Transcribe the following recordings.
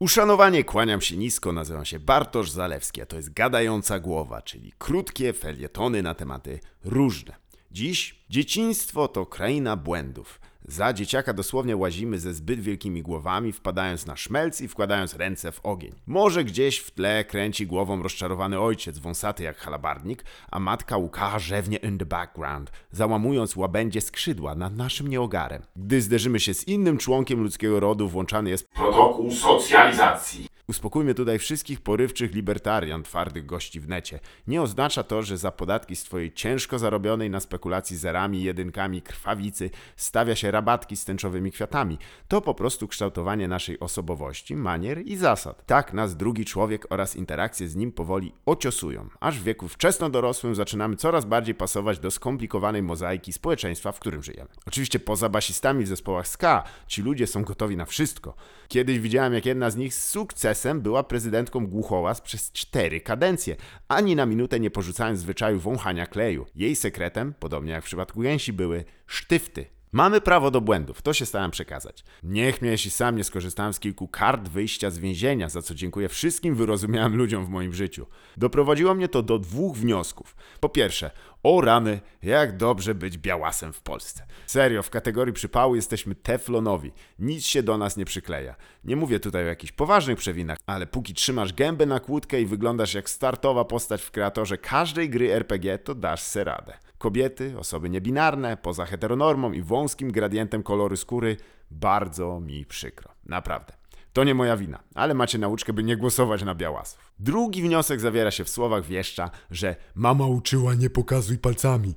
Uszanowanie, kłaniam się nisko, nazywam się Bartosz Zalewski, a to jest Gadająca Głowa, czyli krótkie felietony na tematy różne. Dziś dzieciństwo to kraina błędów. Za dzieciaka dosłownie łazimy ze zbyt wielkimi głowami, wpadając na szmelc i wkładając ręce w ogień. Może gdzieś w tle kręci głową rozczarowany ojciec, wąsaty jak halabardnik, a matka łka rzewnie in the background, załamując łabędzie skrzydła nad naszym nieogarem. Gdy zderzymy się z innym członkiem ludzkiego rodu, włączany jest Protokół socjalizacji. Uspokójmy tutaj wszystkich porywczych libertarian, twardych gości w necie. Nie oznacza to, że za podatki z twojej ciężko zarobionej na spekulacji zerami jedynkami krwawicy stawia się rabatki z tęczowymi kwiatami. To po prostu kształtowanie naszej osobowości, manier i zasad. Tak nas drugi człowiek oraz interakcje z nim powoli ociosują, aż w wieku wczesno dorosłym zaczynamy coraz bardziej pasować do skomplikowanej mozaiki społeczeństwa, w którym żyjemy. Oczywiście poza basistami w zespołach ska, ci ludzie są gotowi na wszystko. Kiedyś widziałem, jak jedna z nich z sukcesem była prezydentką Głuchołaz przez cztery kadencje, ani na minutę nie porzucając zwyczaju wąchania kleju. Jej sekretem, podobnie jak w przypadku gęsi, były sztyfty. Mamy prawo do błędów, to się starałem przekazać. Niech mnie, jeśli sam nie skorzystałem z kilku kart wyjścia z więzienia, za co dziękuję wszystkim wyrozumiałym ludziom w moim życiu. Doprowadziło mnie to do dwóch wniosków. Po pierwsze, o rany, jak dobrze być białasem w Polsce. Serio, w kategorii przypału jesteśmy teflonowi. Nic się do nas nie przykleja. Nie mówię tutaj o jakichś poważnych przewinach, ale póki trzymasz gębę na kłódkę i wyglądasz jak startowa postać w kreatorze każdej gry RPG, to dasz se radę. Kobiety, osoby niebinarne, poza heteronormą i wąskim gradientem koloru skóry, bardzo mi przykro. Naprawdę. To nie moja wina, ale macie nauczkę, by nie głosować na białasów. Drugi wniosek zawiera się w słowach wieszcza, że Mama uczyła nie pokazuj palcami,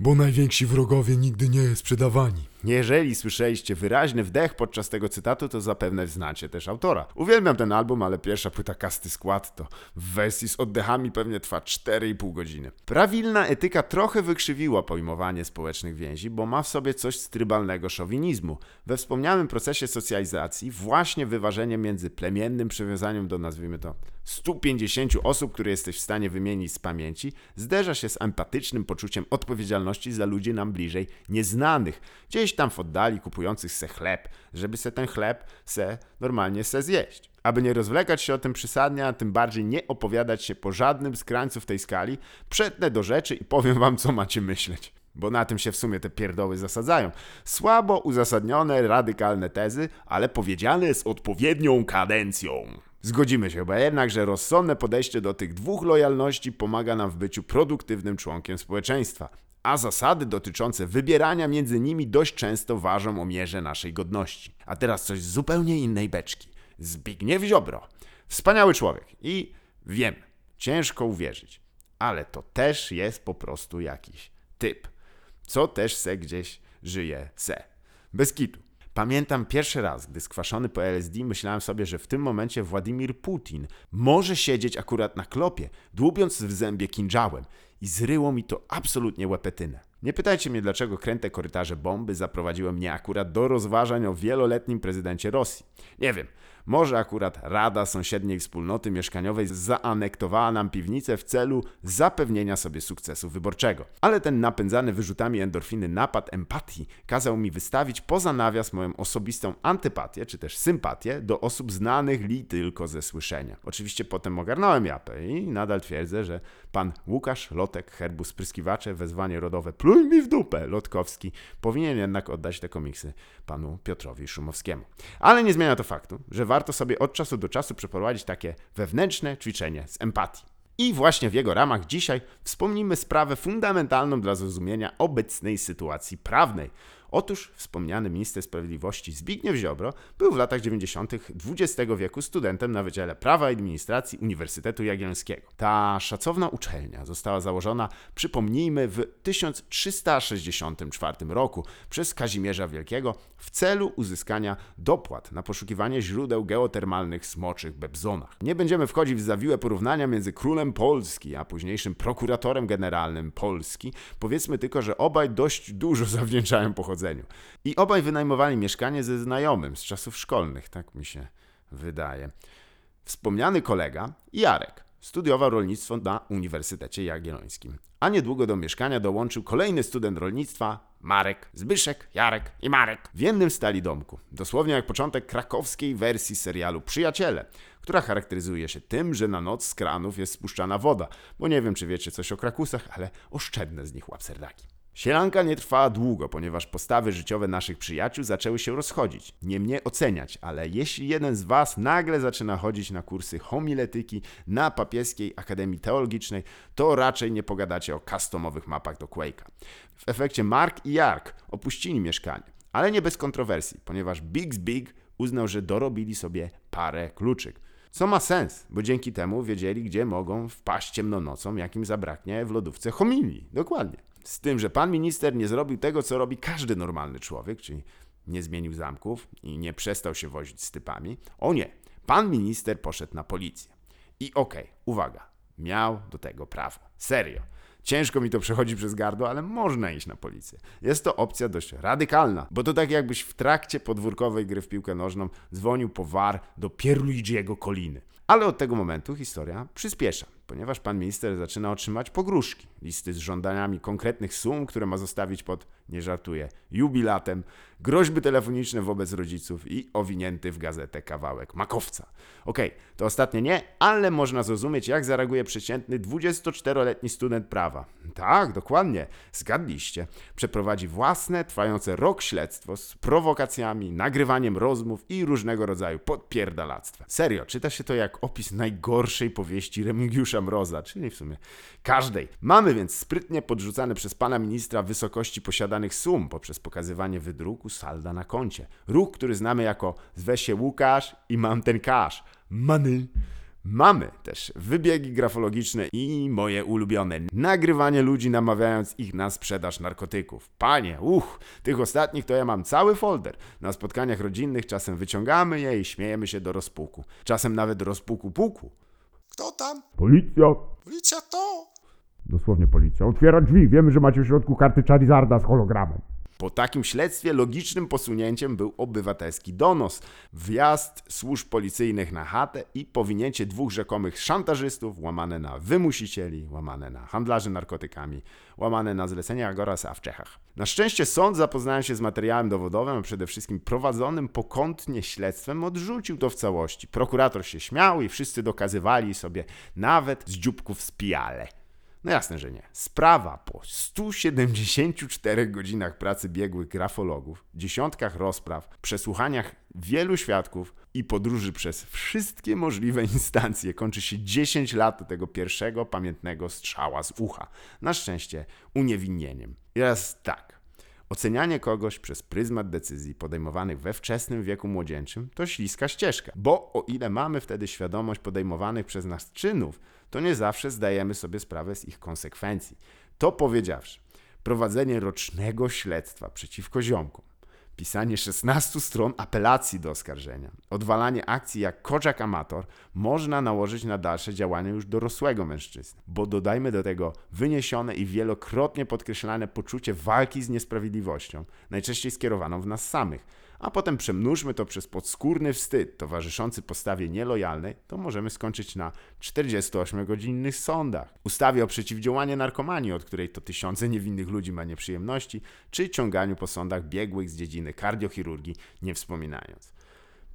bo najwięksi wrogowie nigdy nie sprzedawani. Jeżeli słyszeliście wyraźny wdech podczas tego cytatu, to zapewne znacie też autora. Uwielbiam ten album, ale pierwsza płyta Kasty Skład to w wersji z oddechami pewnie trwa 4,5 godziny. Prawilna etyka trochę wykrzywiła pojmowanie społecznych więzi, bo ma w sobie coś z trybalnego szowinizmu. We wspomnianym procesie socjalizacji właśnie wyważenie między plemiennym przywiązaniem do, nazwijmy to, 150 osób, które jesteś w stanie wymienić z pamięci, zderza się z empatycznym poczuciem odpowiedzialności za ludzi nam bliżej nieznanych, gdzieś tam w oddali kupujących se chleb, żeby se ten chleb se normalnie se zjeść. Aby nie rozwlekać się o tym przesadnie, a tym bardziej nie opowiadać się po żadnym z krańców tej skali, przetnę do rzeczy i powiem wam, co macie myśleć. Bo na tym się w sumie te pierdoły zasadzają. Słabo uzasadnione, radykalne tezy, ale powiedziane z odpowiednią kadencją. Zgodzimy się chyba jednak, że rozsądne podejście do tych dwóch lojalności pomaga nam w byciu produktywnym członkiem społeczeństwa, a zasady dotyczące wybierania między nimi dość często ważą o mierze naszej godności. A teraz coś z zupełnie innej beczki. Zbigniew Ziobro. Wspaniały człowiek i wiem, ciężko uwierzyć, ale to też jest po prostu jakiś typ, co też se gdzieś żyje se. Bez kitu. Pamiętam pierwszy raz, gdy skwaszony po LSD, myślałem sobie, że w tym momencie Władimir Putin może siedzieć akurat na klopie, dłubiąc w zębie kinżałem i zryło mi to absolutnie łepetynę. Nie pytajcie mnie, dlaczego kręte korytarze bomby zaprowadziły mnie akurat do rozważań o wieloletnim prezydencie Rosji. Nie wiem, może akurat Rada Sąsiedniej Wspólnoty Mieszkaniowej zaanektowała nam piwnicę w celu zapewnienia sobie sukcesu wyborczego. Ale ten napędzany wyrzutami endorfiny napad empatii kazał mi wystawić poza nawias moją osobistą antypatię, czy też sympatię do osób znanych li tylko ze słyszenia. Oczywiście potem ogarnąłem japę i nadal twierdzę, że pan Łukasz Lotek, herbu spryskiwacze, wezwanie rodowe pluj mi w dupę, Lotkowski, powinien jednak oddać te komiksy panu Piotrowi Szumowskiemu. Ale nie zmienia to faktu, że warto sobie od czasu do czasu przeprowadzić takie wewnętrzne ćwiczenie z empatii. I właśnie w jego ramach dzisiaj wspomnimy sprawę fundamentalną dla zrozumienia obecnej sytuacji prawnej. Otóż wspomniany minister sprawiedliwości Zbigniew Ziobro był w latach 90. XX wieku studentem na Wydziale Prawa i Administracji Uniwersytetu Jagiellońskiego. Ta szacowna uczelnia została założona, przypomnijmy, w 1364 roku przez Kazimierza Wielkiego w celu uzyskania dopłat na poszukiwanie źródeł geotermalnych smoczych Bebzonach. Nie będziemy wchodzić w zawiłe porównania między królem Polski a późniejszym prokuratorem generalnym Polski. Powiedzmy tylko, że obaj dość dużo zawdzięczają pochodzeniu. I obaj wynajmowali mieszkanie ze znajomym z czasów szkolnych, tak mi się wydaje. Wspomniany kolega, Jarek, Studiował rolnictwo na Uniwersytecie Jagiellońskim. A niedługo do mieszkania dołączył kolejny student rolnictwa, Marek, Zbyszek, Jarek i Marek. W jednym stali domku. Dosłownie jak początek krakowskiej wersji serialu Przyjaciele, która charakteryzuje się tym, że na noc z kranów jest spuszczana woda. Bo nie wiem, czy wiecie coś o krakusach, ale oszczędne z nich łapserdaki. Sielanka nie trwała długo, ponieważ postawy życiowe naszych przyjaciół zaczęły się rozchodzić. Nie mnie oceniać, ale jeśli jeden z Was nagle zaczyna chodzić na kursy homiletyki na Papieskiej Akademii Teologicznej, to raczej nie pogadacie o customowych mapach do Quake'a. W efekcie Mark i Jark opuścili mieszkanie, ale nie bez kontrowersji, ponieważ Bigs Big uznał, że dorobili sobie parę kluczyk. Co ma sens, bo dzięki temu wiedzieli, gdzie mogą wpaść ciemną nocą, jak im zabraknie w lodówce homilii. Dokładnie. Z tym, że pan minister nie zrobił tego, co robi każdy normalny człowiek, czyli nie zmienił zamków i nie przestał się wozić z typami. O nie, pan minister poszedł na policję. I okej, uwaga, miał do tego prawo. Serio. Ciężko mi to przechodzi przez gardło, ale można iść na policję. Jest to opcja dość radykalna, bo to tak jakbyś w trakcie podwórkowej gry w piłkę nożną dzwonił po war do Pierluigiego Koliny. Ale od tego momentu historia przyspiesza, ponieważ pan minister zaczyna otrzymać pogróżki, listy z żądaniami konkretnych sum, które ma zostawić pod, nie żartuję, jubilatem, groźby telefoniczne wobec rodziców i owinięty w gazetę kawałek makowca. Okej, to ostatnie nie, ale można zrozumieć, jak zareaguje przeciętny 24-letni student prawa. Tak, dokładnie, zgadliście. Przeprowadzi własne, trwające rok śledztwo z prowokacjami, nagrywaniem rozmów i różnego rodzaju podpierdalactwem. Serio, czyta się to jak opis najgorszej powieści Remigiusza Mroza, czyli w sumie każdej. Mamy więc sprytnie podrzucane przez pana ministra wysokości posiadanych sum poprzez pokazywanie wydruku salda na koncie. Ruch, który znamy jako zwe się Łukasz i mam ten kasz. Money. Mamy też wybiegi grafologiczne i moje ulubione. Nagrywanie ludzi namawiając ich na sprzedaż narkotyków. Panie, uch, tych ostatnich to ja mam cały folder. Na spotkaniach rodzinnych czasem wyciągamy je i śmiejemy się do rozpuku. Czasem nawet do rozpuku puku. Kto tam? Policja. Policja to! Dosłownie policja. Otwiera drzwi. Wiemy, że macie w środku karty Charizarda z hologramem. Po takim śledztwie logicznym posunięciem był obywatelski donos, wjazd służb policyjnych na chatę i powinięcie dwóch rzekomych szantażystów, łamane na wymusicieli, łamane na handlarzy narkotykami, łamane na zlecenia Agorasa w Czechach. Na szczęście sąd, zapoznając się z materiałem dowodowym, a przede wszystkim prowadzonym pokątnie śledztwem, odrzucił to w całości. Prokurator się śmiał i wszyscy dokazywali sobie nawet z dzióbków spijale. No jasne, że nie. Sprawa po 174 godzinach pracy biegłych grafologów, dziesiątkach rozpraw, przesłuchaniach wielu świadków i podróży przez wszystkie możliwe instancje kończy się 10 lat tego pierwszego pamiętnego strzała z ucha. Na szczęście uniewinnieniem. I teraz tak. Ocenianie kogoś przez pryzmat decyzji podejmowanych we wczesnym wieku młodzieńczym to śliska ścieżka, bo o ile mamy wtedy świadomość podejmowanych przez nas czynów, to nie zawsze zdajemy sobie sprawę z ich konsekwencji. To powiedziawszy, prowadzenie rocznego śledztwa przeciwko ziomkom, pisanie 16 stron apelacji do oskarżenia, odwalanie akcji jak koczak amator można nałożyć na dalsze działania już dorosłego mężczyzny. Bo dodajmy do tego wyniesione i wielokrotnie podkreślane poczucie walki z niesprawiedliwością, najczęściej skierowaną w nas samych, a potem przemnóżmy to przez podskórny wstyd towarzyszący postawie nielojalnej, to możemy skończyć na 48-godzinnych sądach, ustawie o przeciwdziałaniu narkomanii, od której to tysiące niewinnych ludzi ma nieprzyjemności, czy ciąganiu po sądach biegłych z dziedziny kardiochirurgii, nie wspominając.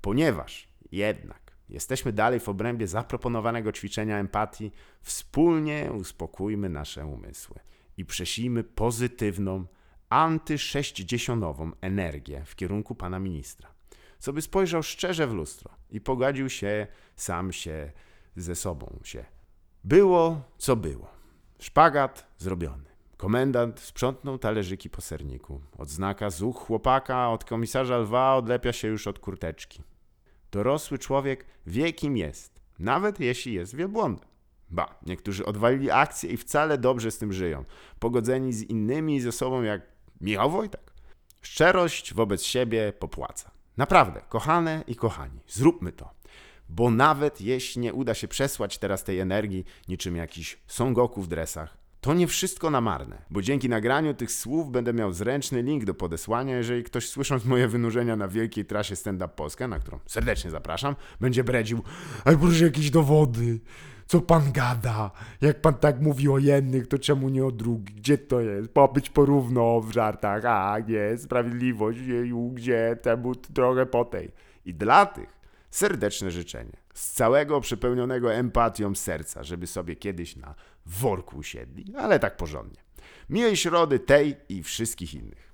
Ponieważ jednak jesteśmy dalej w obrębie zaproponowanego ćwiczenia empatii, wspólnie uspokójmy nasze umysły i przesijmy pozytywną, antysześćdziesiątową energię w kierunku pana ministra, co by spojrzał szczerze w lustro i pogodził się sam się ze sobą się. Było, co było. Szpagat zrobiony. Komendant sprzątnął talerzyki po serniku. Odznaka z uch chłopaka od komisarza lwa odlepia się już od kurteczki. Dorosły człowiek wie kim jest, nawet jeśli jest wielbłądem. Ba, niektórzy odwalili akcję i wcale dobrze z tym żyją, pogodzeni z innymi i ze sobą jak Michał Wojtek. Szczerość wobec siebie popłaca. Naprawdę, kochane i kochani, zróbmy to. Bo nawet jeśli nie uda się przesłać teraz tej energii niczym jakiś Son Goku w dresach, to nie wszystko na marne, bo dzięki nagraniu tych słów będę miał zręczny link do podesłania, jeżeli ktoś słysząc moje wynurzenia na wielkiej trasie Stand Up Polska, na którą serdecznie zapraszam, będzie bredził, ale proszę jakieś dowody, Co pan gada? Jak pan tak mówi o jednych, to czemu nie o drugich? Gdzie to jest? Pobyć porówno w żartach. A, nie, sprawiedliwość, jeju, gdzie? Temu trochę po tej. I dla tych serdeczne życzenie. Z całego przepełnionego empatią serca, żeby sobie kiedyś na worku usiedli, ale tak porządnie. Miłej środy tej i wszystkich innych.